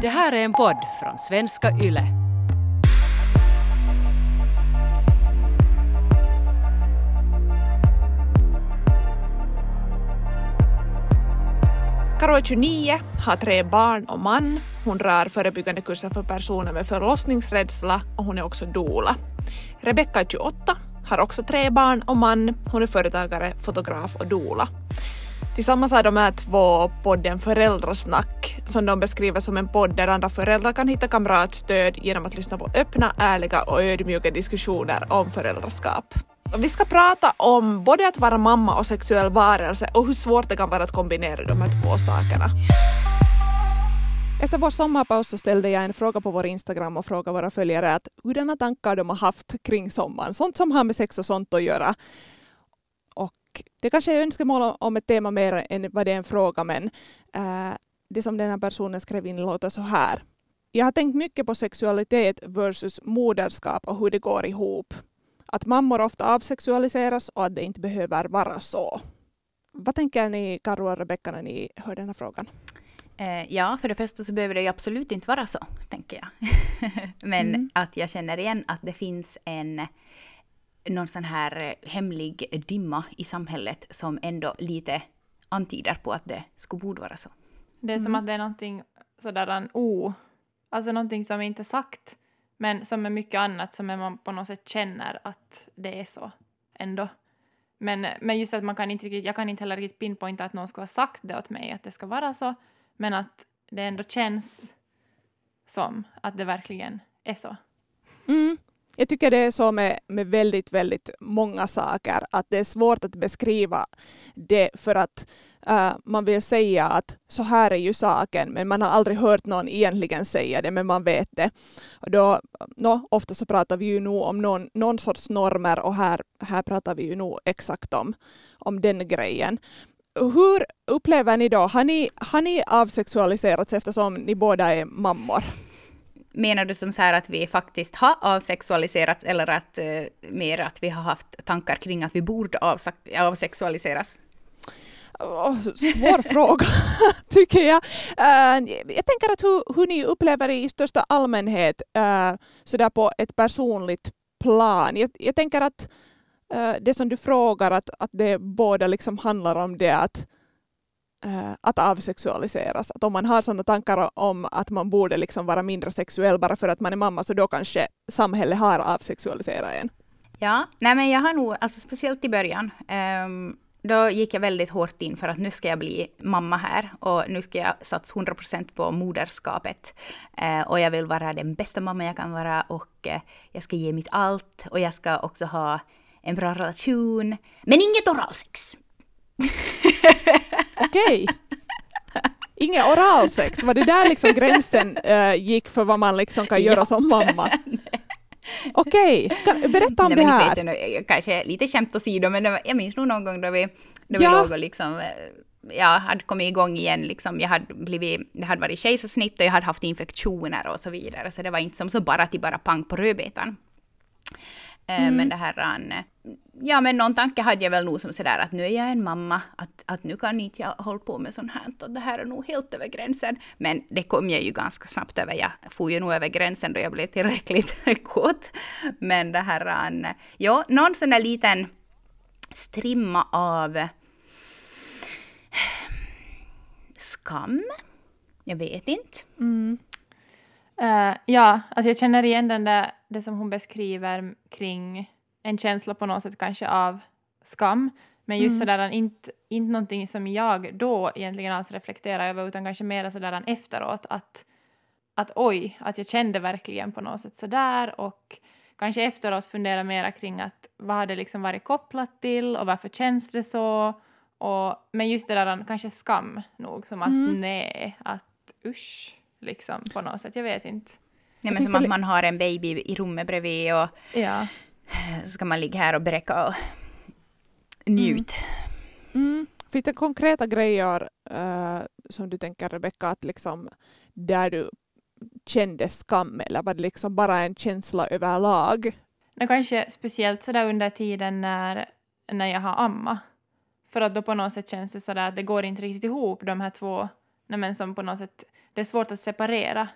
Det här är en podd från svenska YLE. Karo 29, har tre barn och man. Hon drar förebyggande kurser för personer med förlossningsrädsla och hon är också doula. Rebecka 28, har också tre barn och man. Hon är företagare, fotograf och doula. Tillsammans har de här två podden Föräldrasnack som de beskriver som en podd där andra föräldrar kan hitta kamratstöd genom att lyssna på öppna, ärliga och ödmjuka diskussioner om föräldraskap. Vi ska prata om både att vara mamma och sexuell varelse och hur svårt det kan vara att kombinera de här två sakerna. Efter vår sommarpaus så ställde jag en fråga på vår Instagram och frågade våra följare att hurdana tankar de har haft kring sommaren, sånt som har med sex och sånt att göra. Och det kanske är önskemål om ett tema mer än vad det är en fråga, men äh, det som den här personen skrev in låter så här. Jag har tänkt mycket på sexualitet versus moderskap och hur det går ihop. Att mammor ofta avsexualiseras och att det inte behöver vara så. Vad tänker ni, Karo och Rebecka, när ni hör den här frågan? Eh, ja, för det första så behöver det ju absolut inte vara så, tänker jag. Men mm. att jag känner igen att det finns en någon sån här hemlig dimma i samhället som ändå lite antyder på att det skulle borde vara så. Det är som mm. att det är någonting sådär en o, alltså någonting som inte är sagt, men som är mycket annat som man på något sätt känner att det är så ändå. Men, men just att man kan inte riktigt, jag kan inte heller riktigt pinpointa att någon skulle ha sagt det åt mig att det ska vara så, men att det ändå känns som att det verkligen är så. Mm. Jag tycker det är så med, med väldigt, väldigt många saker, att det är svårt att beskriva det för att uh, man vill säga att så här är ju saken, men man har aldrig hört någon egentligen säga det, men man vet det. Och då, no, ofta så pratar vi ju nog om någon, någon sorts normer och här, här pratar vi ju nog exakt om, om den grejen. Hur upplever ni då, har ni, har ni avsexualiserats eftersom ni båda är mammor? Menar du som så här att vi faktiskt har avsexualiserats eller att eh, mer att vi har haft tankar kring att vi borde avsexualiseras? Oh, svår fråga, tycker jag. Uh, jag tänker att hur, hur ni upplever det i största allmänhet, uh, sådär på ett personligt plan. Jag, jag tänker att uh, det som du frågar, att, att det båda liksom handlar om det att Äh, att avsexualiseras. Att om man har sådana tankar om att man borde liksom vara mindre sexuell bara för att man är mamma, så då kanske samhället har avsexualiserat en. Ja, nej men jag har nog, alltså speciellt i början, um, då gick jag väldigt hårt in för att nu ska jag bli mamma här och nu ska jag satsa 100% på moderskapet. Uh, och jag vill vara den bästa mamma jag kan vara och uh, jag ska ge mitt allt och jag ska också ha en bra relation. Men inget oralsex! Okej. Inget oralsex, var det där liksom gränsen uh, gick för vad man liksom kan göra ja. som mamma? Okej, okay. berätta om Nej, det här. Inte, kanske lite skämt åsido, men var, jag minns nog någon gång då vi, då ja. vi låg och liksom eh, jag hade kommit igång igen, liksom, jag hade blivit, det hade varit kejsarsnitt och jag hade haft infektioner och så vidare, så det var inte som så bara till bara pang på rödbetan. Eh, mm. Men det här, ja men någon tanke hade jag väl nog som sådär att nu är jag en mamma, att, att nu kan inte jag hålla på med sånt här, att det här är nog helt över gränsen. Men det kom jag ju ganska snabbt över, jag for ju nog över gränsen då jag blev tillräckligt kåt. Men det här, ja, någon sån där liten strimma av skam, jag vet inte. Mm. Uh, ja, alltså jag känner igen den där, det som hon beskriver kring en känsla på något sätt kanske av skam. Men just mm. sådär, inte, inte någonting som jag då egentligen alls reflekterar över utan kanske mer sådär efteråt att, att oj, att jag kände verkligen på något sätt sådär och kanske efteråt fundera mera kring att vad har det liksom varit kopplat till och varför känns det så? Och, men just det där kanske skam nog, som att mm. nej, att usch, liksom på något sätt, jag vet inte. Nej, men som att man har en baby i rummet bredvid och ja så ska man ligga här och bräcka och njut. Mm. Mm. Finns det konkreta grejer uh, som du tänker Rebecka, att liksom där du kände skam eller var det liksom bara en känsla överlag? Det kanske speciellt sådär under tiden när, när jag har amma. För att då på något sätt känns det sådär att det går inte riktigt ihop de här två nej men som på något sätt, det är svårt att separera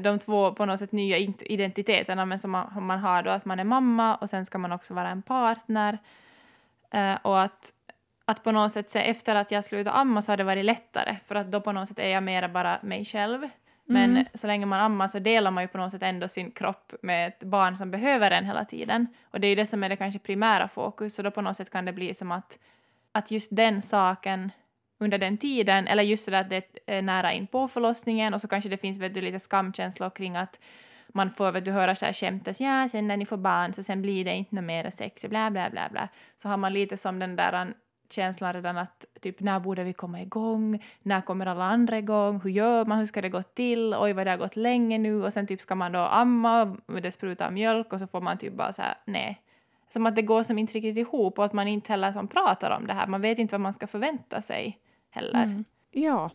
de två på något sätt nya identiteterna men som man, man har då att man är mamma och sen ska man också vara en partner. Uh, och att, att på något sätt se efter att jag slutade amma så har det varit lättare för att då på något sätt är jag mera bara mig själv. Men mm. så länge man ammar så delar man ju på något sätt ändå sin kropp med ett barn som behöver en hela tiden. Och det är ju det som är det kanske primära fokus, så då på något sätt kan det bli som att, att just den saken under den tiden, eller just så att det är nära in på förlossningen och så kanske det finns vet du, lite skamkänslor kring att man får vet du, höra så här skämtas, ja sen när ni får barn så sen blir det inte mer sex bla bla bla bla. Så har man lite som den där känslan redan att typ när borde vi komma igång, när kommer alla andra igång, hur gör man, hur ska det gå till, oj vad det har gått länge nu och sen typ ska man då amma och det sprutar mjölk och så får man typ bara så här nej. Som att det går som inte riktigt ihop och att man inte heller som pratar om det här, man vet inte vad man ska förvänta sig heller. Mm. Ja,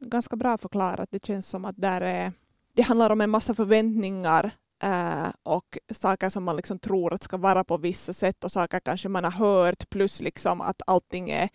ganska bra förklarat. Det känns som att där är, det handlar om en massa förväntningar Uh, och saker som man liksom tror att ska vara på vissa sätt och saker kanske man har hört plus liksom att allting är,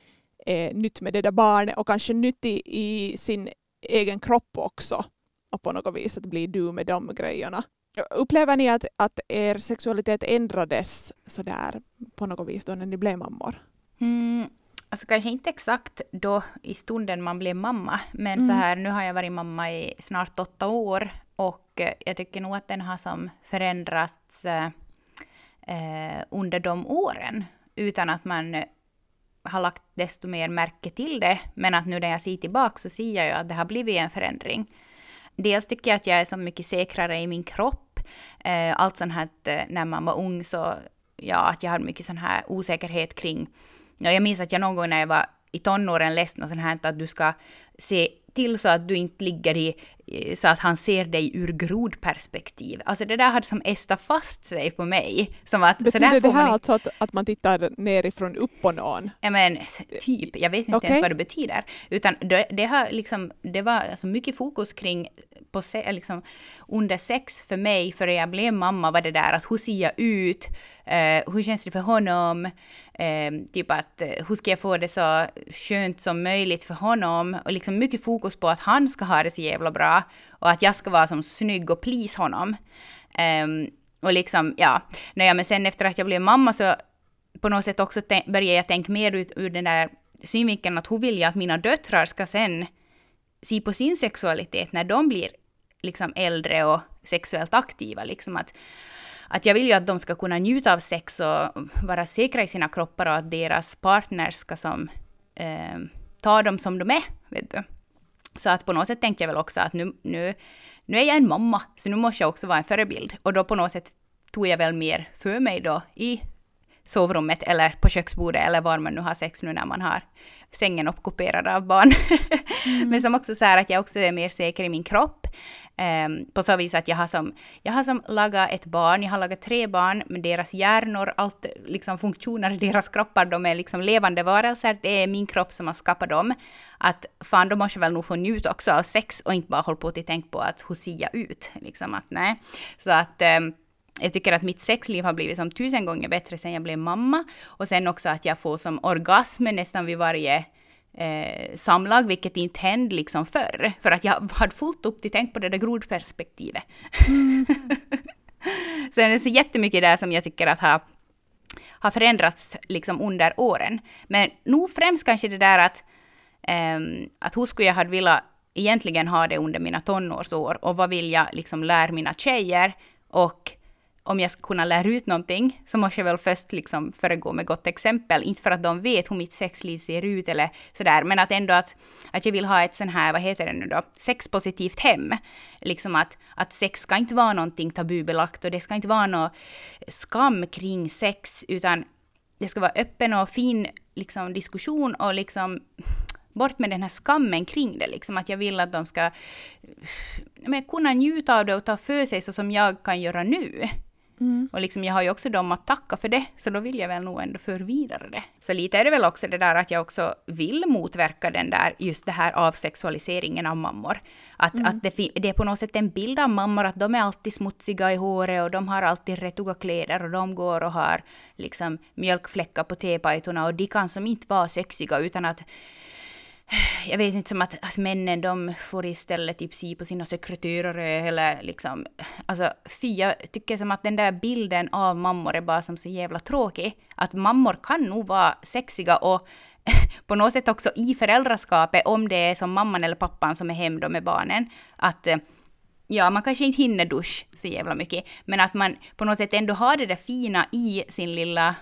är nytt med det där barnet och kanske nytt i, i, sin egen kropp också och på något vis att bli du med de grejerna. Upplever ni att, att er sexualitet ändrades sådär på något vis då när ni blev mammor? Mm, alltså kanske inte exakt då i stunden man blev mamma, men mm. så här nu har jag varit mamma i snart åtta år och eh, jag tycker nog att den har som förändrats eh, eh, under de åren utan att man eh, har lagt desto mer märke till det. Men att nu när jag ser tillbaka så ser jag ju att det har blivit en förändring. Dels tycker jag att jag är så mycket säkrare i min kropp. Eh, allt sånt här när man var ung så, ja, att jag hade mycket sån här osäkerhet kring... Ja, jag minns att jag någon gång när jag var i tonåren läste något sånt här att du ska se till så att du inte ligger i, så att han ser dig ur grodperspektiv. Alltså det där hade som ästat fast sig på mig. Som att, Betyder så där det här man... alltså att, att man tittar nerifrån upp på någon? Ja men typ, jag vet inte okay. ens vad det betyder. Utan det, det, har liksom, det var alltså mycket fokus kring på se, liksom, under sex för mig, före jag blev mamma, var det där att hur ser jag ut? Uh, hur känns det för honom? Uh, typ att uh, hur ska jag få det så skönt som möjligt för honom? Och liksom mycket fokus på att han ska ha det så jävla bra och att jag ska vara som snygg och please honom. Um, och liksom, ja, nej, men sen efter att jag blev mamma så på något sätt också började jag tänka mer ut ur den där synvinkeln att hur vill jag att mina döttrar ska sen se på sin sexualitet när de blir liksom äldre och sexuellt aktiva. Liksom att, att jag vill ju att de ska kunna njuta av sex och vara säkra i sina kroppar och att deras partners ska som, eh, ta dem som de är. Vet du. Så att på något sätt tänkte jag väl också att nu, nu, nu är jag en mamma, så nu måste jag också vara en förebild. Och då på något sätt tog jag väl mer för mig då i sovrummet eller på köksbordet eller var man nu har sex nu när man har sängen ockuperad av barn. Mm. Men som också så här att jag också är mer säker i min kropp. Um, på så vis att jag har som, jag har som lagat ett barn, jag har lagat tre barn, men deras hjärnor, allt liksom funktioner i deras kroppar, de är liksom levande varelser, det är min kropp som har skapat dem. Att fan, då måste jag väl nog få njuta också av sex och inte bara hålla på och tänka på att hur ser jag ut? Liksom att nej. Så att um, jag tycker att mitt sexliv har blivit som tusen gånger bättre sen jag blev mamma. Och sen också att jag får som orgasm nästan vid varje eh, samlag, vilket inte hände liksom förr. För att jag hade fullt upp till tänk på det där grodperspektivet. Mm. så det är så jättemycket där som jag tycker att har, har förändrats liksom under åren. Men nog främst kanske det där att, eh, att hur skulle jag ha velat egentligen ha det under mina tonårsår och vad vill jag liksom lära mina tjejer och om jag ska kunna lära ut någonting så måste jag väl först liksom föregå med gott exempel. Inte för att de vet hur mitt sexliv ser ut eller sådär, men att ändå att, att jag vill ha ett sån här, vad heter det nu då, sexpositivt hem. Liksom att, att sex ska inte vara någonting tabubelagt och det ska inte vara någon skam kring sex, utan det ska vara öppen och fin liksom, diskussion och liksom bort med den här skammen kring det. Liksom att jag vill att de ska men, kunna njuta av det och ta för sig så som jag kan göra nu. Mm. Och liksom jag har ju också dem att tacka för det, så då vill jag väl nog ändå föra vidare det. Så lite är det väl också det där att jag också vill motverka den där, just det här avsexualiseringen av mammor. Att, mm. att det, det, är på något sätt en bild av mammor att de är alltid smutsiga i håret och de har alltid rättiga kläder och de går och har liksom mjölkfläckar på tepajtorna och de kan som inte vara sexiga utan att jag vet inte som att, att männen de får istället typ se på sina sekreterare eller liksom, alltså fy, jag tycker som att den där bilden av mammor är bara som så jävla tråkig. Att mammor kan nog vara sexiga och på något sätt också i föräldraskapet, om det är som mamman eller pappan som är hem då med barnen, att eh, ja, man kanske inte hinner dusch så jävla mycket, men att man på något sätt ändå har det där fina i sin lilla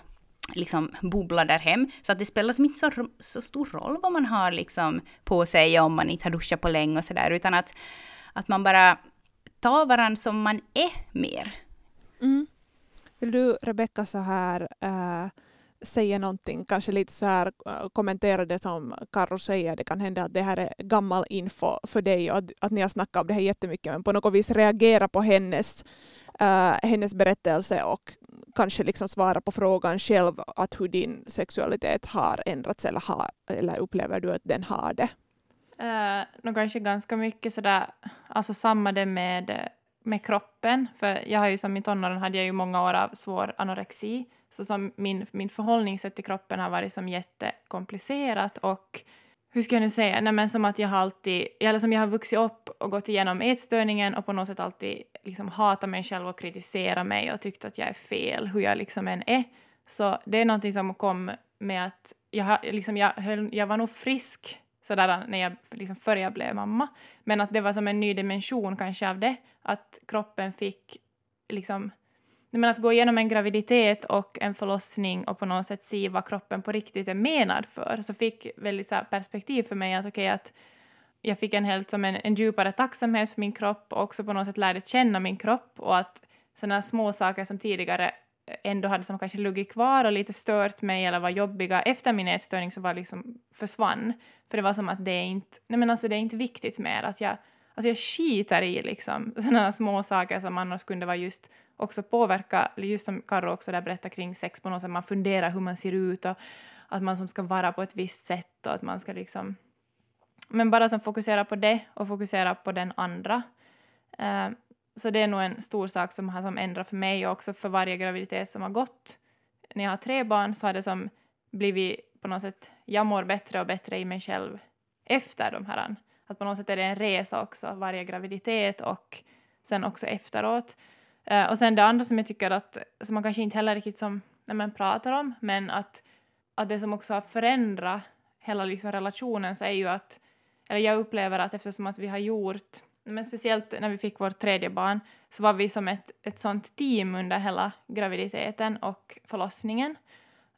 liksom bubbla där hem. Så att det spelar som inte så, så stor roll vad man har liksom på sig om man inte har duschat på länge och sådär, utan att, att man bara tar varandra som man är mer. Mm. Vill du, Rebecka, så här äh, säga någonting, kanske lite så här äh, kommentera det som Karro säger, det kan hända att det här är gammal info för dig och att, att ni har snackat om det här jättemycket, men på något vis reagera på hennes, äh, hennes berättelse och kanske liksom svara på frågan själv att hur din sexualitet har ändrats eller, har, eller upplever du att den har det? Uh, nog kanske ganska mycket sådär, alltså samma det med, med kroppen, för jag har ju som i tonåren hade jag ju många år av svår anorexi, så som min, min förhållningssätt till kroppen har varit som jättekomplicerat och hur ska jag nu säga, Nej, men som att jag har alltid, eller som jag har vuxit upp och gått igenom ätstörningen och på något sätt alltid liksom hatat mig själv och kritiserat mig och tyckt att jag är fel, hur jag liksom än är. Så det är någonting som kom med att jag, liksom, jag, höll, jag var nog frisk sådär när jag, liksom, före jag blev mamma, men att det var som en ny dimension kanske av det, att kroppen fick liksom men att gå igenom en graviditet och en förlossning och på något sätt se vad kroppen på riktigt är menad för, så fick väldigt så perspektiv för mig att okej, okay, att jag fick en helt som en, en djupare tacksamhet för min kropp och också på något sätt lärde känna min kropp och att sådana små saker som tidigare ändå hade som kanske luggit kvar och lite stört mig eller var jobbiga efter min ätstörning så var liksom försvann. För det var som att det är inte, nej men alltså det är inte viktigt mer att jag, alltså jag skiter i liksom sådana små saker som annars kunde vara just också påverka, just som Karo också där berättar kring sex på något sätt, man funderar hur man ser ut och att man som ska vara på ett visst sätt och att man ska liksom men bara som fokusera på det och fokusera på den andra. Uh, så det är nog en stor sak som har som ändrat för mig och också för varje graviditet som har gått. När jag har tre barn så har det som blivit på något sätt, jag mår bättre och bättre i mig själv efter de här. Att på något sätt är det en resa också, varje graviditet och sen också efteråt. Uh, och sen det andra som jag tycker att, som man kanske inte heller riktigt som, när man pratar om, men att, att det som också har förändrat hela liksom relationen så är ju att, eller jag upplever att eftersom att vi har gjort, men speciellt när vi fick vårt tredje barn, så var vi som ett, ett sånt team under hela graviditeten och förlossningen.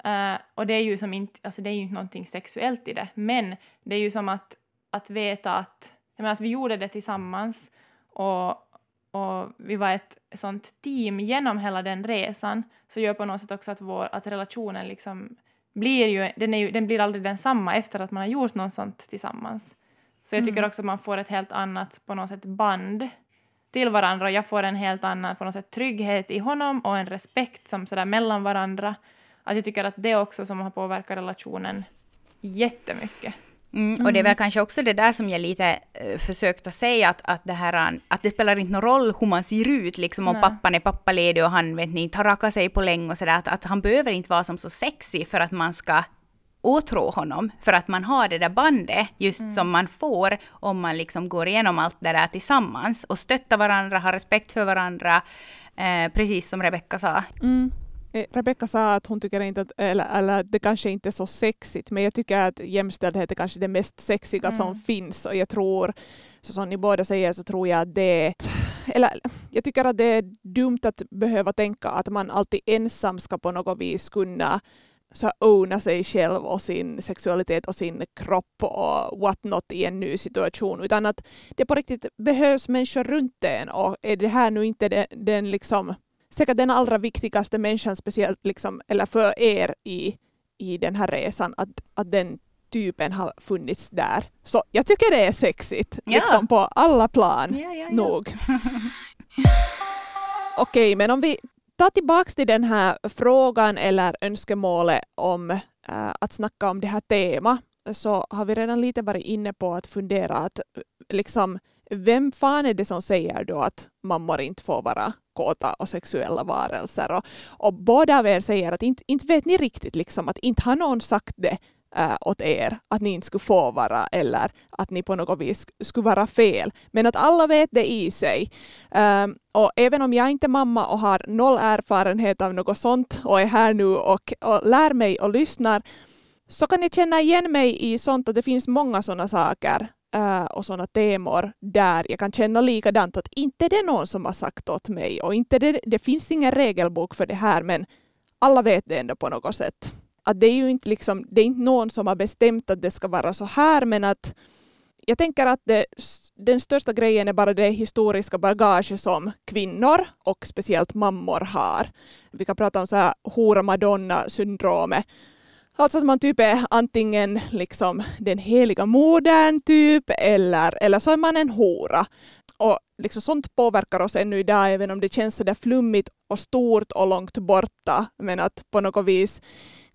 Uh, och det är ju som inte, alltså det är ju inte någonting sexuellt i det, men det är ju som att, att veta att, jag menar, att vi gjorde det tillsammans och och vi var ett sånt team genom hela den resan så gör på något sätt också att, vår, att relationen liksom blir ju, den, är ju, den blir aldrig densamma efter att man har gjort något sånt tillsammans. Så jag tycker mm. också att man får ett helt annat på något sätt band till varandra. Jag får en helt annan på något sätt trygghet i honom och en respekt som sådär mellan varandra. Att jag tycker att det också som har påverkat relationen jättemycket. Mm, och det är väl mm. kanske också det där som jag lite uh, försökte säga, att, att, det här, att det spelar inte någon roll hur man ser ut, liksom om Nej. pappan är pappaledig och han vet ni, har rakat sig på länge och sådär, att, att han behöver inte vara som så sexig för att man ska åtrå honom, för att man har det där bandet just mm. som man får om man liksom går igenom allt det där tillsammans och stöttar varandra, har respekt för varandra, eh, precis som Rebecka sa. Mm. Eh, Rebecka sa att hon tycker inte att, eller, eller det kanske inte är så sexigt, men jag tycker att jämställdhet är kanske det mest sexiga mm. som finns och jag tror, så som ni båda säger, så tror jag att det eller jag tycker att det är dumt att behöva tänka att man alltid ensam ska på något vis kunna så owna sig själv och sin sexualitet och sin kropp och what not i en ny situation, utan att det på riktigt behövs människor runt en och är det här nu inte den, den liksom säkert den allra viktigaste människan, speciellt liksom, eller för er i, i den här resan, att, att den typen har funnits där. Så jag tycker det är sexigt, ja. liksom på alla plan, ja, ja, nog. Okej, men om vi tar tillbaka till den här frågan eller önskemålet om äh, att snacka om det här temat, så har vi redan lite varit inne på att fundera att liksom vem fan är det som säger då att mammor inte får vara kåta och sexuella varelser? Och, och båda av er säger att inte, inte vet ni riktigt liksom att inte har någon sagt det äh, åt er, att ni inte skulle få vara eller att ni på något vis skulle vara fel. Men att alla vet det i sig. Ähm, och även om jag inte är mamma och har noll erfarenhet av något sånt och är här nu och, och lär mig och lyssnar så kan jag känna igen mig i sånt att det finns många sådana saker uh, och sådana temor där jag kan känna likadant att inte det är någon som har sagt åt mig och inte det, det finns ingen regelbok för det här men alla vet det ändå på något sätt. Att det är ju inte, liksom, det är inte någon som har bestämt att det ska vara så här men att jag tänker att det, den största grejen är bara det historiska bagage som kvinnor och speciellt mammor har. Vi kan prata om så här hora-madonna-syndromet Alltså att man typ är antingen liksom den heliga modern typ eller, eller så är man en hora. Och liksom sånt påverkar oss ännu idag även om det känns så där flummigt och stort och långt borta. Men att på något vis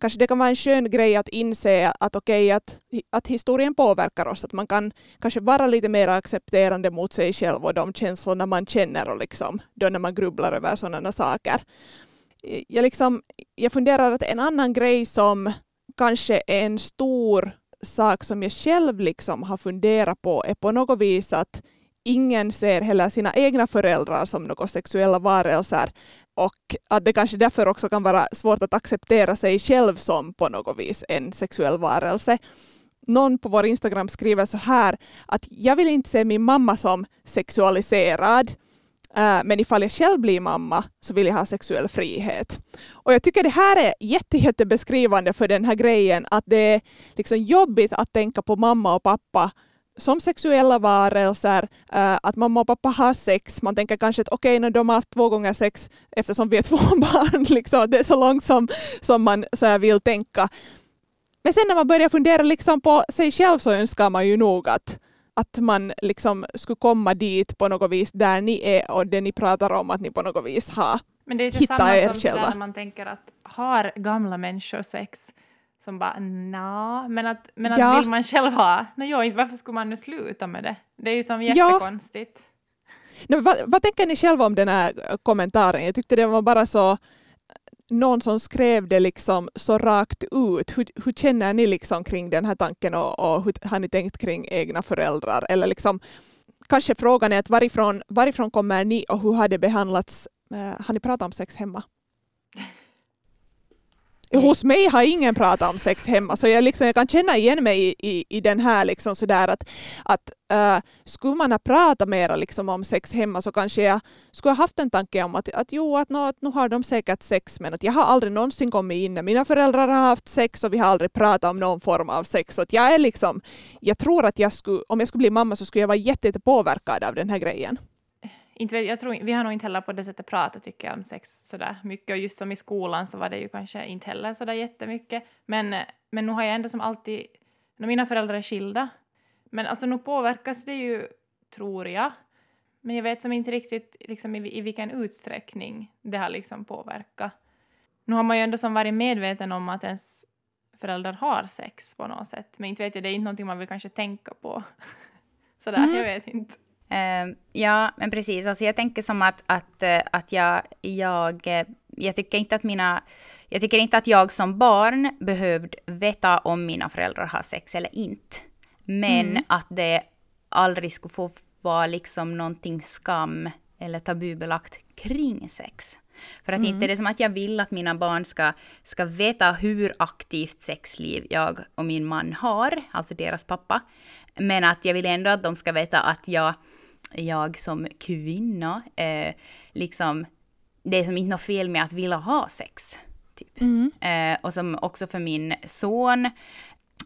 kanske det kan vara en skön grej att inse att okej, okay, att, att historien påverkar oss. Att man kan kanske vara lite mer accepterande mot sig själv och de känslorna man känner och liksom, då när man grubblar över sådana saker. Jag, liksom, jag funderar att en annan grej som kanske en stor sak som jag själv liksom har funderat på är på något vis att ingen ser heller sina egna föräldrar som några sexuella varelser och att det kanske därför också kan vara svårt att acceptera sig själv som på något vis en sexuell varelse. Någon på vår Instagram skriver så här att jag vill inte se min mamma som sexualiserad Äh, men ifall jag själv blir mamma så vill jag ha sexuell frihet. Och jag tycker det här är jätte, jättebeskrivande för den här grejen att det är liksom jobbigt att tänka på mamma och pappa som sexuella varelser, äh, att mamma och pappa har sex. Man tänker kanske att okej, okay, de har haft två gånger sex eftersom vi är två barn. Liksom. Det är så långt som, som man så vill tänka. Men sen när man börjar fundera liksom på sig själv så önskar man ju nog att att man liksom skulle komma dit på något vis där ni är och det ni pratar om att ni på något vis har Men det är inte samma som själva. när man tänker att har gamla människor sex som bara na, men att, men att ja. vill man själv ha, no, jo, varför skulle man nu sluta med det? Det är ju som jättekonstigt. Ja. No, vad, vad tänker ni själva om den här kommentaren? Jag tyckte det var bara så någon som skrev det liksom så rakt ut. Hur, hur känner ni liksom kring den här tanken och, och hur har ni tänkt kring egna föräldrar? Eller liksom, kanske frågan är att varifrån, varifrån kommer ni och hur har det behandlats? Eh, har ni pratat om sex hemma? Hos mig har ingen pratat om sex hemma, så jag, liksom, jag kan känna igen mig i, i, i den här liksom sådär att, att äh, skulle man ha pratat mer liksom om sex hemma så kanske jag skulle ha haft en tanke om att, att jo, att, no, att nu har de säkert sex, men att jag har aldrig någonsin kommit in när mina föräldrar har haft sex och vi har aldrig pratat om någon form av sex. Så att jag är liksom, jag tror att jag skulle, om jag skulle bli mamma så skulle jag vara jättepåverkad jätte av den här grejen inte jag tror, vi har nog inte heller på det sättet pratat tycker jag om sex sådär mycket och just som i skolan så var det ju kanske inte heller sådär jättemycket. Men, men nu har jag ändå som alltid, när mina föräldrar är skilda, men alltså nu påverkas det ju, tror jag, men jag vet som inte riktigt liksom, i, i vilken utsträckning det har liksom påverkat. Nu har man ju ändå som varit medveten om att ens föräldrar har sex på något sätt, men inte vet jag, det är inte någonting man vill kanske tänka på. Sådär, mm. jag vet inte. Uh, ja, men precis. Alltså jag tänker som att, att, uh, att jag, jag, uh, jag tycker inte att mina... Jag tycker inte att jag som barn behövde veta om mina föräldrar har sex eller inte. Men mm. att det aldrig skulle få vara liksom någonting skam eller tabubelagt kring sex. För att mm. inte är det som att jag vill att mina barn ska, ska veta hur aktivt sexliv jag och min man har, alltså deras pappa. Men att jag vill ändå att de ska veta att jag jag som kvinna, eh, liksom, det är som inte något fel med att vilja ha sex. Typ. Mm. Eh, och som också för min son,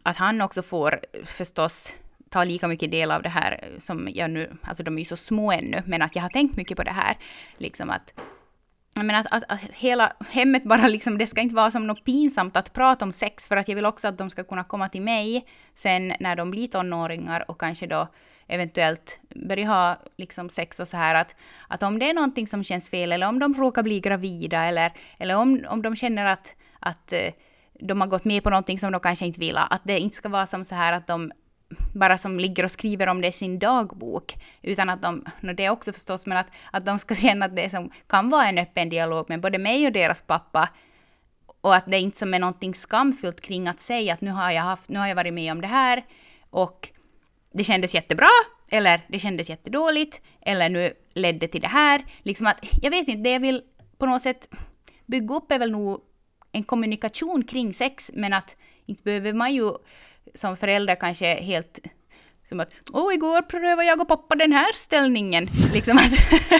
att han också får förstås ta lika mycket del av det här som jag nu, alltså de är ju så små ännu, men att jag har tänkt mycket på det här, liksom att men att, att, att, hela hemmet bara liksom, det ska inte vara som något pinsamt att prata om sex, för att jag vill också att de ska kunna komma till mig sen när de blir tonåringar och kanske då eventuellt börja ha liksom sex och så här att, att om det är någonting som känns fel eller om de råkar bli gravida eller, eller om, om de känner att, att eh, de har gått med på någonting som de kanske inte vill, att det inte ska vara som så här att de bara som ligger och skriver om det i sin dagbok, utan att de, no det också förstås, men att, att de ska känna att det som kan vara en öppen dialog med både mig och deras pappa, och att det inte som är någonting skamfullt kring att säga att nu har jag, haft, nu har jag varit med om det här och det kändes jättebra, eller det kändes jättedåligt, eller nu ledde till det här. Liksom att, jag vet inte, det jag vill på något sätt bygga upp är väl nog en kommunikation kring sex, men att inte behöver man ju som förälder kanske helt som att åh, igår prövade jag och pappa den här ställningen. Liksom att,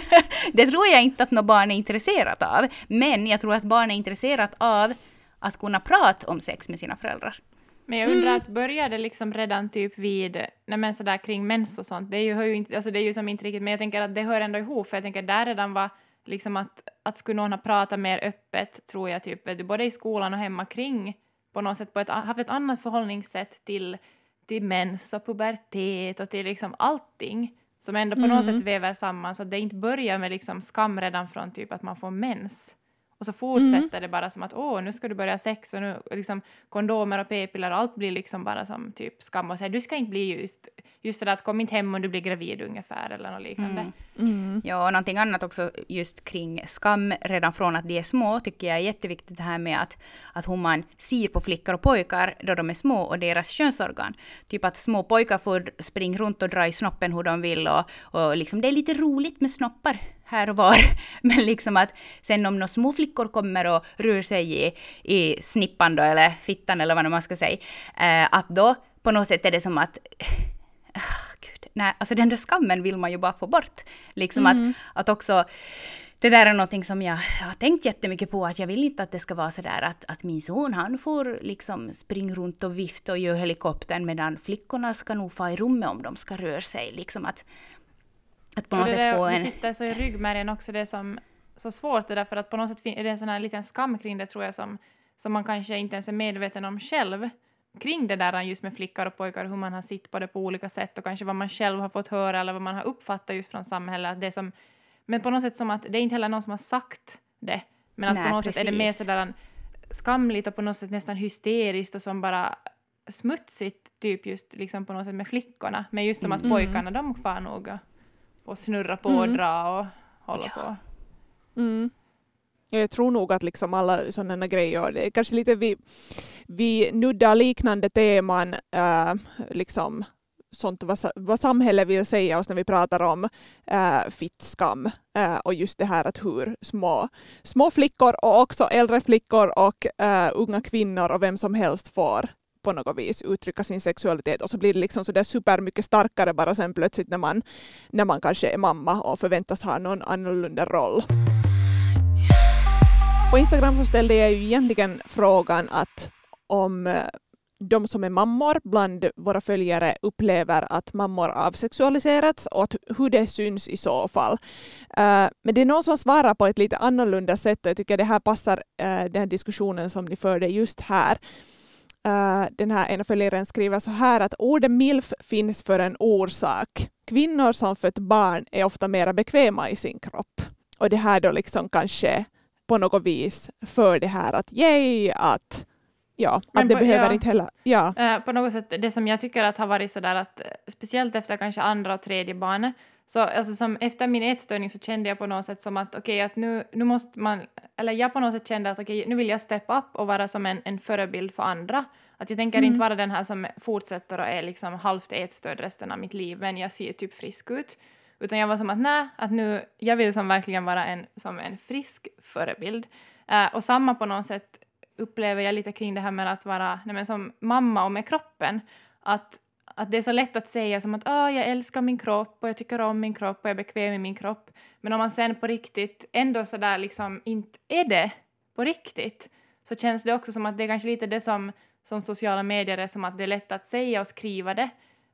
det tror jag inte att något barn är intresserat av. Men jag tror att barn är intresserat av att kunna prata om sex med sina föräldrar. Men jag undrar, mm. att börjar det liksom redan typ vid, nej sådär kring mens och sånt, det är ju, hör ju inte, alltså det är ju som inte riktigt, men jag tänker att det hör ändå ihop, för jag tänker där redan var liksom att, att skulle någon ha pratat mer öppet, tror jag, typ, du, både i skolan och hemma kring, på något sätt på ett, haft ett annat förhållningssätt till, till mens och pubertet och till liksom allting som ändå på mm. något sätt väver samman så att det inte börjar med liksom skam redan från typ att man får mens. Och så fortsätter mm. det bara som att åh, nu ska du börja sex och nu liksom kondomer och p-piller och allt blir liksom bara som typ skam och säga du ska inte bli just, just sådär att kom inte hem om du blir gravid ungefär eller något liknande. Mm. Mm. Ja, och någonting annat också just kring skam redan från att de är små tycker jag är jätteviktigt det här med att, att hur man ser på flickor och pojkar då de är små och deras könsorgan. Typ att små pojkar får springa runt och dra i snoppen hur de vill och, och liksom det är lite roligt med snoppar här och var. Men liksom att sen om några små flickor kommer och rör sig i, i snippan då, eller fittan eller vad man ska säga, eh, att då på något sätt är det som att oh, gud, nej, alltså den där skammen vill man ju bara få bort. Liksom mm. att, att också det där är någonting som jag har tänkt jättemycket på, att jag vill inte att det ska vara så där att, att min son han får liksom springa runt och vifta och göra helikoptern medan flickorna ska nog få i rummet om de ska röra sig. Liksom att, att på något sätt där, få en... Det sitter så i ryggmärgen också det som så svårt det där för att på något sätt är det en sån här liten skam kring det tror jag som, som man kanske inte ens är medveten om själv kring det där just med flickor och pojkar, hur man har sett på det på olika sätt och kanske vad man själv har fått höra eller vad man har uppfattat just från samhället. Det som, men på något sätt som att det är inte heller någon som har sagt det, men att Nej, på något precis. sätt är det mer sådär skamligt och på något sätt nästan hysteriskt och som bara smutsigt typ just liksom på något sätt med flickorna. Men just som att mm. pojkarna de far nog och snurra på och mm. dra och hålla på. Mm. Jag tror nog att liksom alla sådana grejer, det är kanske lite vi, vi nuddar liknande teman, äh, liksom sånt vad, vad samhället vill säga oss när vi pratar om äh, fittskam äh, och just det här att hur små, små flickor och också äldre flickor och äh, unga kvinnor och vem som helst får på något vis uttrycka sin sexualitet och så blir det liksom så där supermycket starkare bara sen plötsligt när man, när man kanske är mamma och förväntas ha någon annorlunda roll. På Instagram så ställde jag ju egentligen frågan att om eh, de som är mammor bland våra följare upplever att mammor avsexualiserats och att hur det syns i så fall. Eh, men det är någon som svarar på ett lite annorlunda sätt och jag tycker det här passar eh, den diskussionen som ni förde just här. Uh, den här ena följaren skriver så här att ordet milf finns för en orsak. Kvinnor som fött barn är ofta mer bekväma i sin kropp. Och det här då liksom kanske på något vis för det här att yay, att ja, att det på, behöver ja, inte heller... Ja. Uh, på något sätt, det som jag tycker att har varit sådär att speciellt efter kanske andra och tredje barnet så alltså som efter min ätstörning så kände jag på något sätt som att okej, okay, att nu, nu måste man, eller jag på något sätt kände att okej, okay, nu vill jag step up och vara som en, en förebild för andra. Att jag tänker mm. inte vara den här som fortsätter och är liksom halvt ätstörd resten av mitt liv, men jag ser typ frisk ut. Utan jag var som att nej, att nu, jag vill som verkligen vara en, som en frisk förebild. Uh, och samma på något sätt upplever jag lite kring det här med att vara nej, men som mamma och med kroppen. Att att det är så lätt att säga som att ah, jag älskar min kropp och jag tycker om min kropp och jag är bekväm i min kropp. Men om man sen på riktigt ändå sådär liksom inte är det på riktigt så känns det också som att det är kanske lite det som, som sociala medier är som att det är lätt att säga och skriva det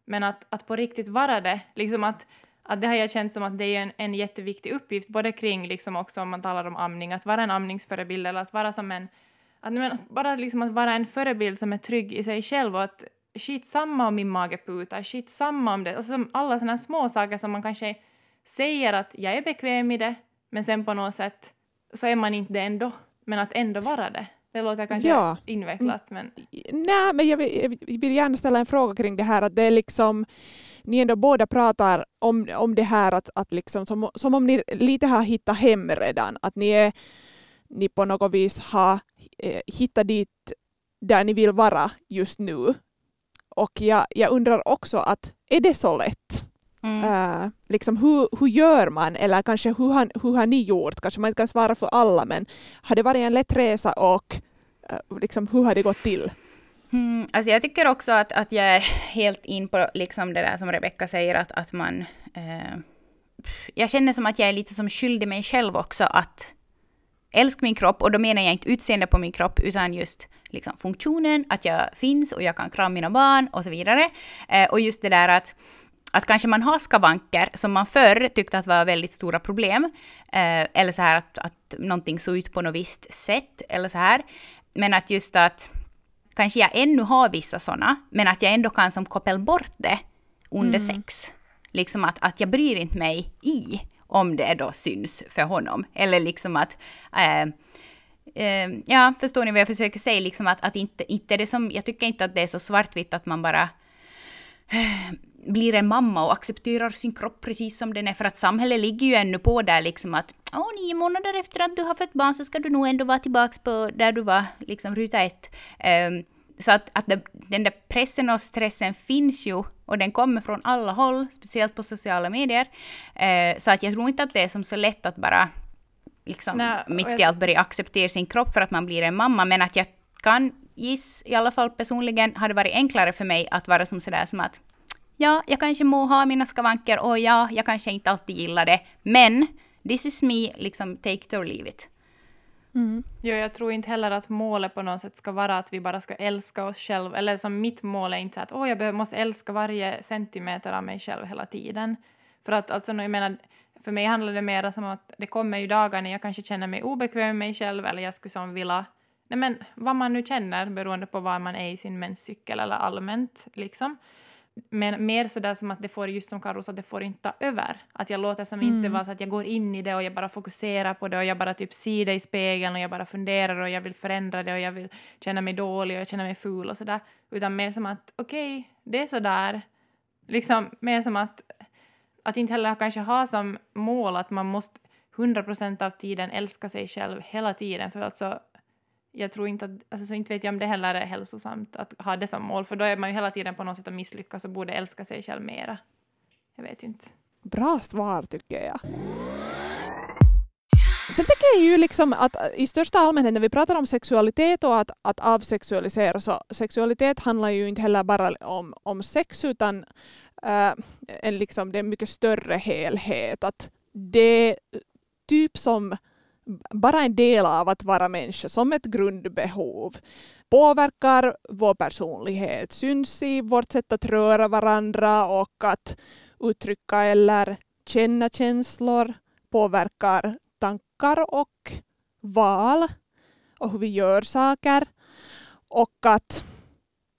men att, att på riktigt vara det, liksom att, att det har jag känt som att det är en, en jätteviktig uppgift både kring liksom också om man talar om amning, att vara en amningsförebild eller att vara som en att, men, bara liksom att vara en förebild som är trygg i sig själv och att skitsamma om min mage putar, skitsamma om det. Alltså alla sådana små saker som man kanske säger att jag är bekväm i det, men sen på något sätt så är man inte det ändå. Men att ändå vara det. Det låter kanske ja. invecklat men... Nej, men jag vill, jag vill, gärna ställa en fråga kring det här att det är liksom ni ändå båda pratar om, om det här att, att liksom, som, som om ni lite har hittat hem redan, att ni, är, ni på något vis har eh, hitta dit där ni vill vara just nu. Och jag, jag undrar också att är det så lätt? Mm. Uh, liksom hur, hur gör man, eller kanske hur har, hur har ni gjort? Kanske man inte kan svara för alla, men har det varit en lätt resa och uh, liksom, hur har det gått till? Mm, alltså jag tycker också att, att jag är helt in på liksom det där som Rebecka säger, att, att man... Eh, jag känner som att jag är lite som skyldig mig själv också att älska min kropp, och då menar jag inte utseende på min kropp, utan just liksom funktionen, att jag finns och jag kan krama mina barn och så vidare. Eh, och just det där att att kanske man har skavanker som man förr tyckte att var väldigt stora problem. Eh, eller så här att, att någonting såg ut på något visst sätt. Eller så här. Men att just att kanske jag ännu har vissa sådana, men att jag ändå kan som koppla bort det under mm. sex. Liksom att, att jag bryr inte mig i om det då syns för honom. Eller liksom att... Eh, eh, ja, förstår ni vad jag försöker säga? Liksom att, att inte, inte det som... Jag tycker inte att det är så svartvitt att man bara eh, blir en mamma och accepterar sin kropp precis som den är. För att samhället ligger ju ännu på där liksom att Åh, nio månader efter att du har fött barn så ska du nog ändå vara tillbaka på där du var, liksom ruta ett. Um, så att, att det, den där pressen och stressen finns ju och den kommer från alla håll, speciellt på sociala medier. Uh, så att jag tror inte att det är som så lätt att bara liksom Nej, mitt i allt börja acceptera sin kropp för att man blir en mamma, men att jag kan giss, i alla fall personligen, har det varit enklare för mig att vara som sådär som att ja, jag kanske må ha mina skavanker och ja, jag kanske inte alltid gillar det, men this is me, liksom take it or leave it. Mm. Jo, jag tror inte heller att målet på något sätt ska vara att vi bara ska älska oss själva. Eller som mitt mål är inte så att oh, jag måste älska varje centimeter av mig själv hela tiden. För att alltså, jag menar, för mig handlar det mer om att det kommer ju dagar när jag kanske känner mig obekväm med mig själv eller jag skulle som vilja Nej men vad man nu känner beroende på var man är i sin menscykel eller allmänt liksom. Men mer sådär som att det får, just som Karo sa, det får inte ta över. Att jag låter som mm. inte vara så att jag går in i det och jag bara fokuserar på det och jag bara typ ser det i spegeln och jag bara funderar och jag vill förändra det och jag vill känna mig dålig och jag känner mig ful och sådär. Utan mer som att okej, okay, det är sådär. Liksom mer som att, att inte heller kanske ha som mål att man måste 100% av tiden älska sig själv hela tiden för alltså jag tror inte att, alltså så inte vet jag om det heller är hälsosamt att ha det som mål, för då är man ju hela tiden på något sätt att misslyckas och borde älska sig själv mera. Jag vet inte. Bra svar tycker jag. Sen tänker jag ju liksom att äh, i största allmänhet när vi pratar om sexualitet och att, att avsexualisera så sexualitet handlar ju inte heller bara om, om sex utan äh, en liksom, det är en mycket större helhet. Att det typ som bara en del av att vara människa, som ett grundbehov påverkar vår personlighet, syns i vårt sätt att röra varandra och att uttrycka eller känna känslor, påverkar tankar och val och hur vi gör saker. Och att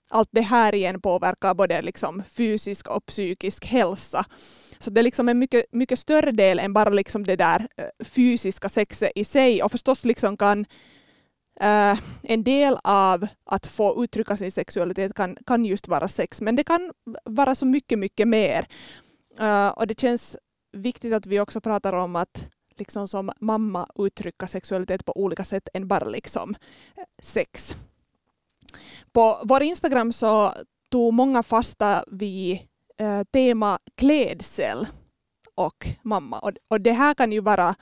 allt det här igen påverkar både liksom fysisk och psykisk hälsa. Så det är liksom en mycket, mycket större del än bara liksom det där eh, fysiska sexet i sig och förstås liksom kan Uh, en del av att få uttrycka sin sexualitet kan, kan just vara sex, men det kan vara så mycket, mycket mer. Uh, och det känns viktigt att vi också pratar om att liksom som mamma uttrycka sexualitet på olika sätt än bara liksom sex. På vår Instagram så tog många fasta vid eh, tema klädsel och mamma. Och, och det här kan ju vara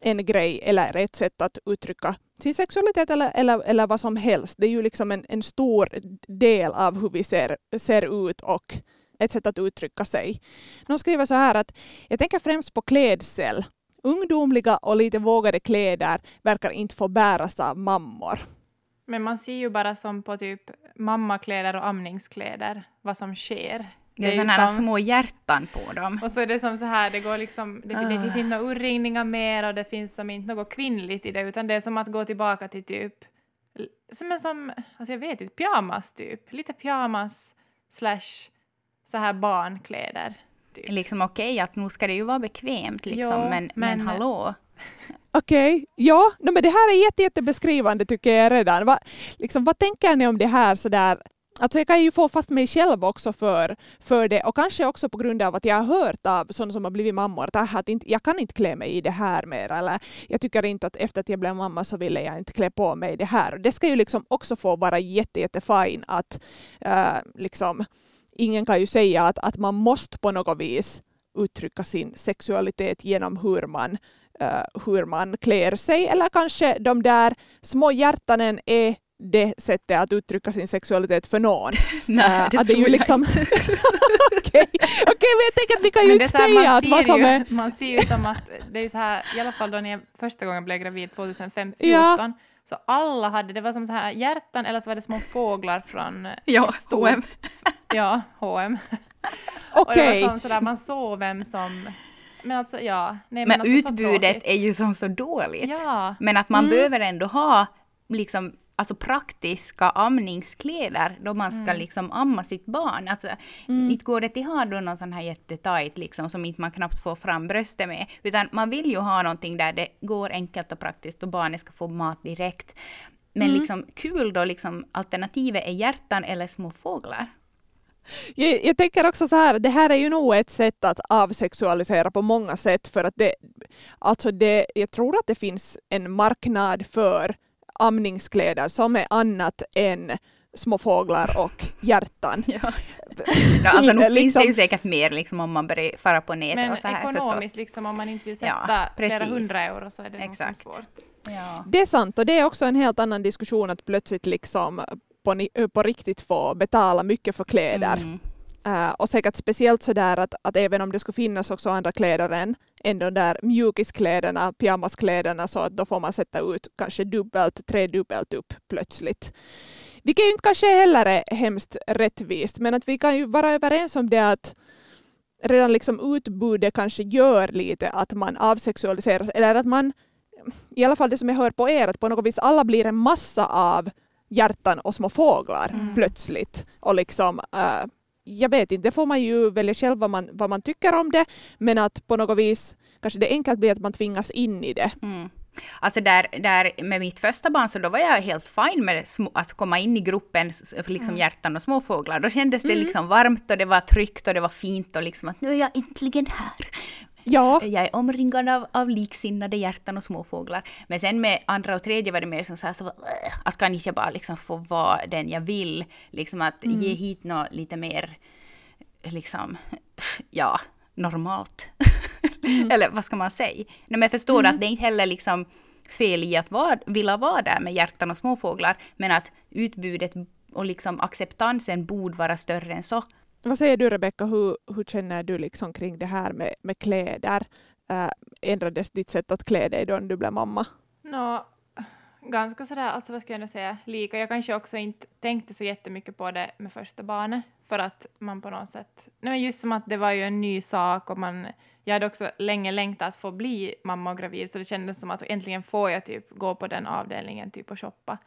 en grej eller ett sätt att uttrycka sin sexualitet eller, eller, eller vad som helst. Det är ju liksom en, en stor del av hur vi ser, ser ut och ett sätt att uttrycka sig. De skriver så här att jag tänker främst på klädsel. Ungdomliga och lite vågade kläder verkar inte få bäras av mammor. Men man ser ju bara som på typ mammakläder och amningskläder vad som sker. Det är, det är sådana här små hjärtan på dem. Och så är det som så här, det går liksom, det, uh. det finns inte några urringningar mer och det finns som inte något kvinnligt i det utan det är som att gå tillbaka till typ, som en som, alltså jag vet inte, pyjamas typ. Lite pyjamas slash så här barnkläder. Typ. Liksom okej okay, att nu ska det ju vara bekvämt liksom, jo, men, men, men hallå. Okej, okay. ja, no, men det här är jätte, jättebeskrivande tycker jag redan. Va, liksom, vad tänker ni om det här sådär Alltså jag kan ju få fast mig själv också för, för det. Och kanske också på grund av att jag har hört av sådana som har blivit mammor att, att inte, jag kan inte klä mig i det här mer. Eller jag tycker inte att efter att jag blev mamma så ville jag inte klä på mig det här. Det ska ju liksom också få vara jätte, jätte fine att äh, liksom ingen kan ju säga att, att man måste på något vis uttrycka sin sexualitet genom hur man, uh, hur man klär sig. Eller kanske de där små hjärtanen är det sättet att uttrycka sin sexualitet för någon. Nej, uh, det tror ju jag liksom... inte. Okej, okay, men jag tänker att vi kan ju Men det är inte säga att vad som ju, är... man ser ju som att, det är ju så här, i alla fall då när jag första gången blev gravid 2014, Ja. så alla hade, det var som så här hjärtan eller så var det små fåglar från Ja, ett stort, H&M. Ja, H&M. Det Okej. sådär, man såg vem som, men alltså ja. Nej, Men alltså, så utbudet är ju som så dåligt. Ja. Men att man Mm. behöver ändå ha liksom alltså praktiska amningskläder då man ska Mm. liksom amma sitt barn. Alltså, Inte går det till ha då någon sån här jättetajt liksom som inte man knappt får fram bröstet med. Utan man vill ju ha någonting där det går enkelt och praktiskt och barnet ska få mat direkt. Men Mm. liksom kul då liksom alternativet är hjärtan eller små fåglar. Jag, jag tänker också så här, det här är ju nog ett sätt att avsexualisera på många sätt för att det, alltså det, jag tror att det finns en marknad för amningskläder som är annat än små fåglar och hjärtan. Ja. No, alltså nu Liksom- finns det ju säkert mer liksom om man börjar fara på nätet Men och så här ekonomiskt, förstås. liksom, om man inte vill Ja, sätta flera precis. hundra euro så är det Exakt. svårt. Ja. Det är sant och det är också en helt annan diskussion att plötsligt liksom på, på riktigt få betala mycket för kläder. Mm. Uh, och säkert speciellt sådär att, att även om det skulle finnas också andra kläder än, än de där mjukiskläderna, pyjamaskläderna, så att då får man sätta ut kanske dubbelt, tredubbelt upp plötsligt. Vilket ju inte kanske heller är hemskt rättvist, men att vi kan ju vara överens om det att redan liksom utbudet kanske gör lite att man avsexualiseras, eller att man, i alla fall det som jag hör på er, att på något vis alla blir en massa av hjärtan och små fåglar Mm. plötsligt. Och liksom, eh, jag vet inte, det får man ju välja själv vad man, vad man tycker om det, men att på något vis kanske det enkelt blir att man tvingas in i det. Mm. Alltså där, där med mitt första barn så då var jag helt fin med att komma in i gruppen, liksom hjärtan och småfåglar. Då kändes det liksom varmt och det var tryggt och det var fint och liksom att nu är jag äntligen här. Ja, Jag är omringad av, av liksinnade hjärtan och småfåglar. Men sen med andra och tredje var det mer som så här, så, att kan inte jag bara liksom få vara den jag vill? Liksom att ge hit något lite mer, liksom, ja, normalt. Eller vad ska man säga? Nej, men förstår att det är inte heller liksom fel i att vara, vilja vara där med hjärtan och småfåglar, men att utbudet och liksom acceptansen borde vara större än så vad säger du Rebecka, hur, hur känner du liksom kring det här med, med kläder? Äh, ändrades ditt sätt att klä dig då när du blev mamma? Nå, ganska sådär, alltså vad ska jag nu säga, lika. Jag kanske också inte tänkte så jättemycket på det med första barnet, för att man på något sätt, nej men just som att det var ju en ny sak och man, jag hade också länge längtat att få bli mamma och gravid, så det kändes som att äntligen får jag typ gå på den avdelningen typ och shoppa.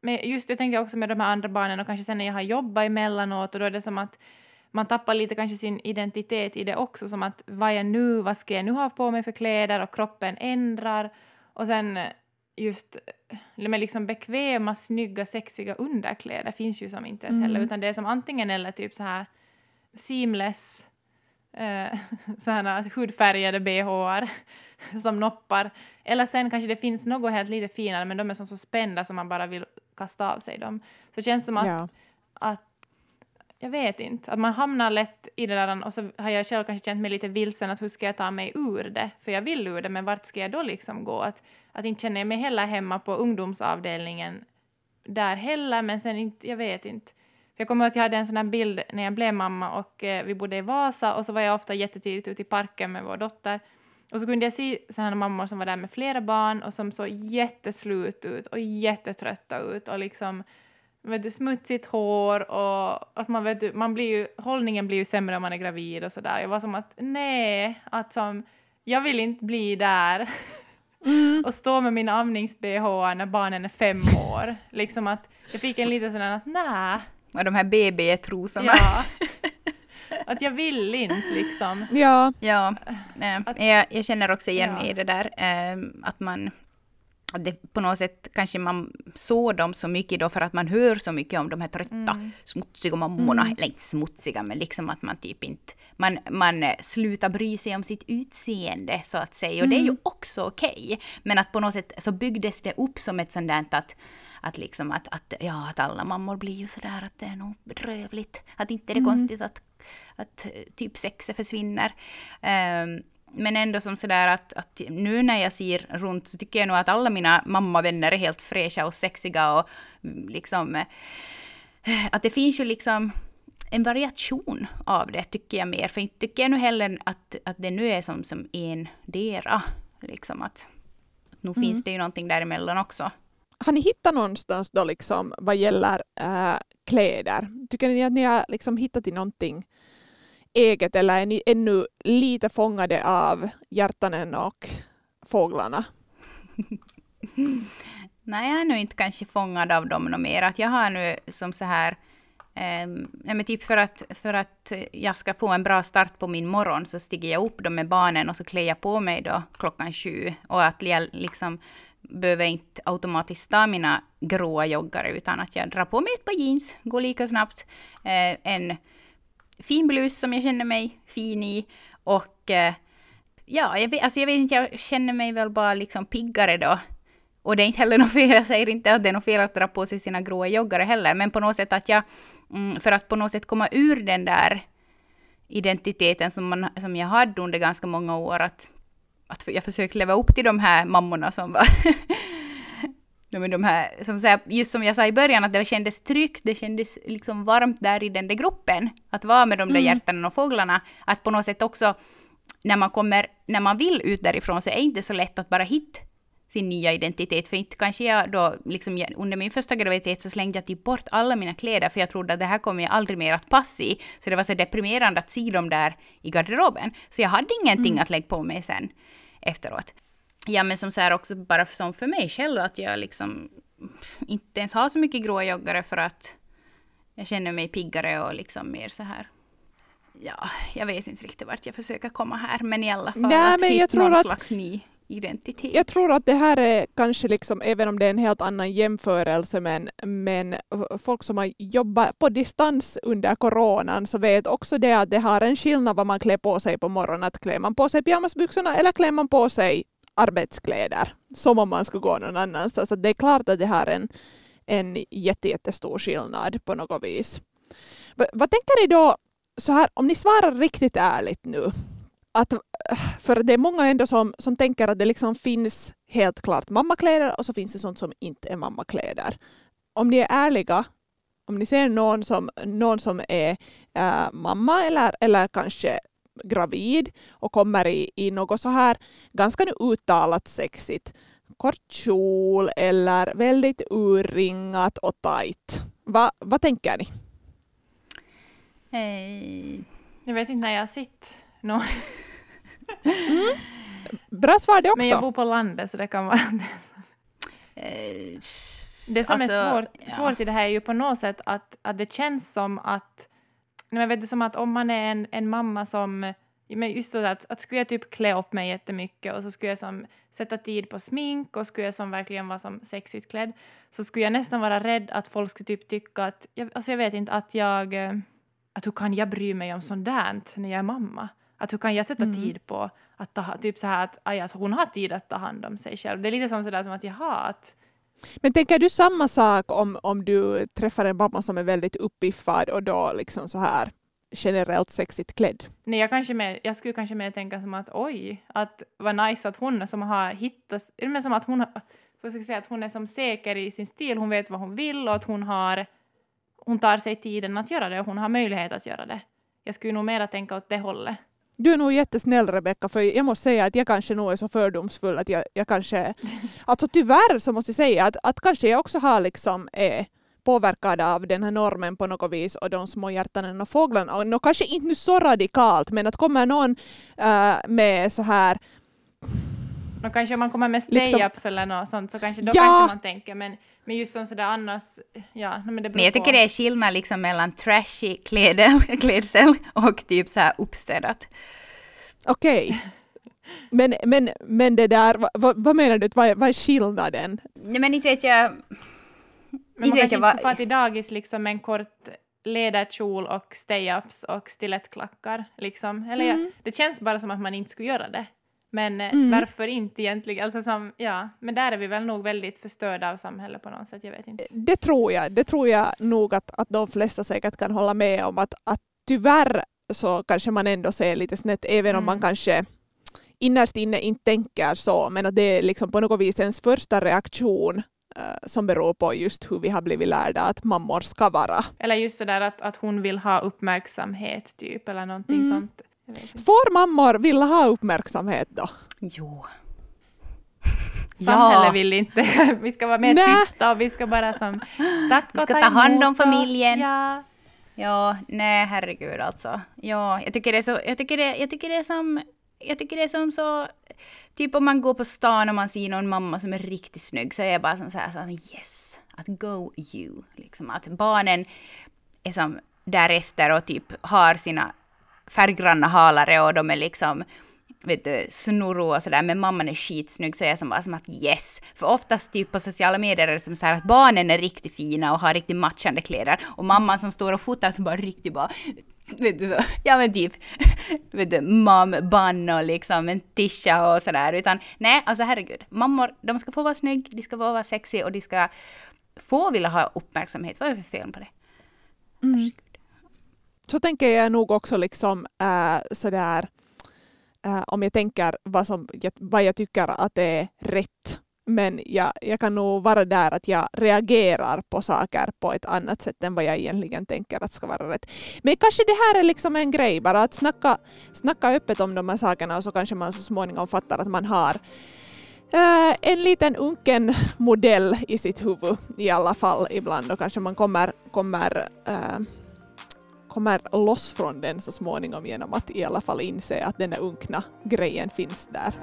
Men just det tänkte jag också med de här andra barnen och kanske sen när jag har jobbat emellanåt och då är det som att man tappar lite kanske sin identitet i det också, som att vad är jag nu, vad ska jag nu ha på mig för kläder och kroppen ändrar och sen just med liksom bekväma, snygga, sexiga underkläder finns ju som inte ens heller, Mm. utan det är som antingen eller typ så här seamless, eh, sådana hudfärgade bhar som noppar. Eller sen kanske det finns något helt lite finare, men de är som så spända som man bara vill kasta av sig dem. Så det känns som att, Ja. att jag vet inte, att man hamnar lätt i det där och så har jag själv kanske känt mig lite vilsen att hur ska jag ta mig ur det? För jag vill ur det, men vart ska jag då liksom gå? Att, att inte jag mig heller hemma på ungdomsavdelningen där heller, men sen inte, jag vet inte. För jag kommer ihåg att jag hade en sån här bild när jag blev mamma och eh, vi bodde i Vasa och så var jag ofta jättetidigt ute i parken med vår dotter. Och så kunde jag se sådana mammor som var där med flera barn och som såg jätteslut ut och jättetrötta ut och liksom vet du, smutsigt hår och att man vet du, man blir ju, hållningen blir ju sämre om man är gravid och sådär. Jag var som att nej, att som, jag vill inte bli där och stå med min amnings-bh när barnen är fem år. Liksom att jag fick en liten sån att nej, Och de här BB-trosorna. ja. att jag vill inte liksom. Ja, Ja, nej. Att- jag, jag känner också igen Ja. mig i det där. ehm, att man... att det på något sätt kanske man såg dem så mycket då för att man hör så mycket om de här trötta, Mm. smutsiga mammorna. Eller inte smutsiga, men liksom att man typ inte... Man, man eh, slutar bry sig om sitt utseende så att säga. Och det är ju också okej. Men att på något sätt så byggdes det upp som ett sånt där att att liksom att, att, ja, att alla mammor blir ju sådär att det är nog bedrövligt. Att inte är det konstigt att, att eh, typ sexet försvinner. Ehm, men ändå som sådär att, att nu när jag ser runt så tycker jag nog att alla mina mammavänner är helt fräscha och sexiga och mm, liksom eh, att det finns ju liksom en variation av det tycker jag mer. För inte tycker jag nu heller att, att det nu är som, som en dera. Liksom att, att nu finns det ju någonting däremellan också. Har ni hittat någonstans då liksom vad gäller äh, kläder? Tycker ni att ni har liksom hittat i någonting eget eller är ni ännu lite fångade av hjärtanen och fåglarna? Nej, jag är nu inte kanske fångad av dem något mer. Att jag har nu som så här... Eh, nej men typ för att, för att jag ska få en bra start på min morgon så stiger jag upp då med barnen och så klär jag på mig då klockan sju. Och att jag liksom behöver inte automatiskt ta mina gråa joggare utan att jag drar på mig ett par jeans, går lika snabbt. Eh, en fin blus som jag känner mig fin i och eh, ja, jag vet, alltså jag vet inte, jag känner mig väl bara liksom piggare då. Och det är inte heller något fel, jag säger inte att det är något fel att dra på sig sina gråa joggare heller, men på något sätt att jag, mm, för att på något sätt komma ur den där identiteten som, man, som jag hade under ganska många år, att, att jag försökte leva upp till de här mammorna som var Ja, men de här, som här, just som jag sa i början, att det kändes tryggt, det kändes liksom varmt där i den där gruppen. Att vara med de där Mm. hjärtanen och fåglarna. Att på något sätt också, när man kommer, när man vill ut därifrån så är det inte så lätt att bara hitta sin nya identitet. För inte kanske jag då, liksom under min första graviditet så slängde jag typ bort alla mina kläder för jag trodde att det här kommer jag aldrig mer att passa i. Så det var så deprimerande att se dem där i garderoben. Så jag hade ingenting att lägga på mig sen efteråt. Ja, men som så här också bara som för mig själv att jag liksom inte ens har så mycket gråa joggare för att jag känner mig piggare och liksom mer så här. Ja, jag vet inte riktigt vart jag försöker komma här, men i alla fall Nej, att men hitta någon att- slags ny identitet. Jag tror att det här är kanske, liksom, även om det är en helt annan jämförelse, men, men folk som har jobbat på distans under coronan så vet också det att det har en skillnad vad man klär på sig på morgonen. Att klär man på sig pyjamasbyxorna eller klär man på sig arbetskläder som om man skulle gå någon annanstans. Så det är klart att det har en, en jätte, jättestor skillnad på något vis. V vad tänker ni då, så här, om ni svarar riktigt ärligt nu, att äh, för det är många ändå som, som tänker att det liksom finns helt klart mammakläder och så finns det sånt som inte är mammakläder. Om ni är ärliga, om ni ser någon som, någon som är äh, mamma eller, eller kanske gravid och kommer i, i något så här ganska nu uttalat sexigt, kort kjol eller väldigt urringat och tajt. Va, vad tänker ni? Eh, Jag vet inte när jag har sett någon. Bra svar det också. Men jag bor på landet så det kan vara det. eh, Det som Alltså, är svårt, ja. svårt i det här är ju på något sätt att, att det känns som att, nej, men vet du, som att om man är en, en mamma som, men just så att, att skulle jag typ klä upp mig jättemycket och så skulle jag som sätta tid på smink och skulle jag som verkligen vara som sexigt klädd så skulle jag nästan vara rädd att folk skulle typ tycka att, jag, alltså jag vet inte, att jag, eh, att hur kan jag bry mig om sånt där när jag är mamma? Att hur kan jag sätta tid på att ta, typ så här att aj, alltså hon har tid att ta hand om sig själv. Det är lite som sådär som att jaha, att men tänker du samma sak om, om du träffar en mamma som är väldigt uppiffad och då liksom så här generellt sexigt klädd? Nej, jag, kanske mer, jag skulle kanske mer tänka som att oj, att vad nice att hon som har hittat, eller som att hon, vad ska säga, att hon är som säker i sin stil, hon vet vad hon vill och att hon har, hon tar sig tiden att göra det och hon har möjlighet att göra det. Jag skulle nog mer tänka åt det hållet. Du är nog jättesnäll Rebecka, för jag måste säga att jag kanske nog är så fördomsfull att jag, jag kanske... Alltså tyvärr så måste jag säga att, att kanske jag också har liksom är påverkad av den här normen på något vis och de små hjärtanen och fåglarna. Och nå, kanske inte nu så radikalt, men att kommer någon äh, med så här Och kanske om man kommer med Liksom- stay-ups eller något sånt så kanske då Ja. kanske man tänker, men, men just som sådär annars, ja, men det Men jag tycker på. det är skillnad liksom mellan trashy klädel, klädsel och typ så här uppstädat. Okej. Men, men, men det där, vad, vad menar du, vad är, vad är skillnaden? Nej men inte vet jag... Men man kanske inte ska få till dagis liksom en kort läderkjol och stay-ups och stilettklackar. Liksom. Eller mm. ja, det känns bara som att man inte skulle göra det. Men eh, mm. varför inte egentligen? Alltså som, ja, men där är vi väl nog väldigt förstörda av samhället på något sätt. Jag vet inte. Det tror jag. Det tror jag nog att, att de flesta säkert kan hålla med om. Att, att tyvärr så kanske man ändå ser lite snett, även mm. om man mm. kanske innerst inne inte tänker så, men att det är liksom på något vis ens första reaktion uh, som beror på just hur vi har blivit lärda att mammor ska vara. Eller just sådär att, att hon vill ha uppmärksamhet typ, eller någonting mm. sånt. Får mammor vilja ha uppmärksamhet då? Jo. Samhället ja. vill inte. Vi ska vara mer Nä. tysta och vi ska bara som tack och Vi ska ta, ta hand om familjen. Ja. Ja, nej herregud alltså. Ja, jag tycker det är så, jag tycker det, jag tycker det är som, jag tycker det är som så, typ om man går på stan och man ser någon mamma som är riktigt snygg så är jag bara som så här, så yes, att go you, liksom att barnen är som därefter och typ har sina färggranna halare och de är liksom vet du, snurro och sådär, men mamman är skitsnygg så är jag som bara som att yes. För oftast typ på sociala medier är det som så här att barnen är riktigt fina och har riktigt matchande kläder och mamman som står och fotar som bara riktigt bara vet du så, ja men typ, vet du, mom bun och liksom en tisha och sådär. Utan nej, alltså herregud, mammor, de ska få vara snygg, de ska få vara sexy och de ska få vilja ha uppmärksamhet. Vad är det för fel på det? Mm. Så tänker jag nog också liksom äh, sådär äh, om jag tänker vad, som, vad jag tycker att det är rätt. Men jag, jag kan nog vara där att jag reagerar på saker på ett annat sätt än vad jag egentligen tänker att ska vara rätt. Men kanske det här är liksom en grej, bara att snacka, snacka öppet om de här sakerna och så kanske man så småningom fattar att man har Uh, en liten unken modell i sitt huvud i alla fall ibland och kanske man kommer, kommer uh, kommer loss från den så småningom genom att i alla fall inse att den där unkna grejen finns där.